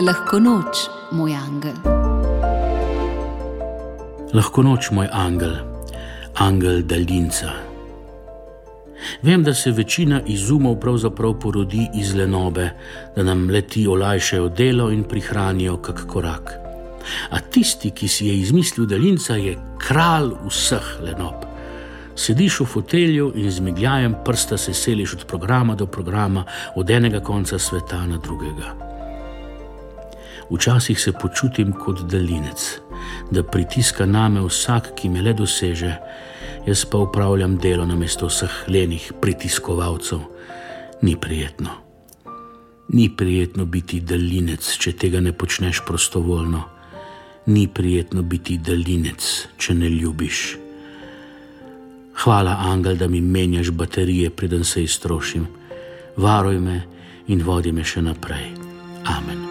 Lahko noč, moj angel. Lahko noč, moj angel, angel daljinca. Vem, da se večina izumov pravzaprav porodi iz lenobe, da nam leti olajšajo delo in prihranijo kak korak. A tisti, ki si je izmislil daljinca, je kralj vseh lenob. Sediš v fotelju in z migljajem prsta se seliš od programa do programa, od enega konca sveta na drugega. Včasih se počutim kot daljinec, da pritiska name vsak, ki me le doseže, jaz pa upravljam delo na mesto vseh lenih pritiskovalcev. Ni prijetno. Ni prijetno biti daljinec, če tega ne počneš prostovoljno. Ni prijetno biti daljinec, če ne ljubiš. Hvala, Angel, da mi menjaš baterije, preden se iztrošim. Varuj me in vodi me še naprej. Amen.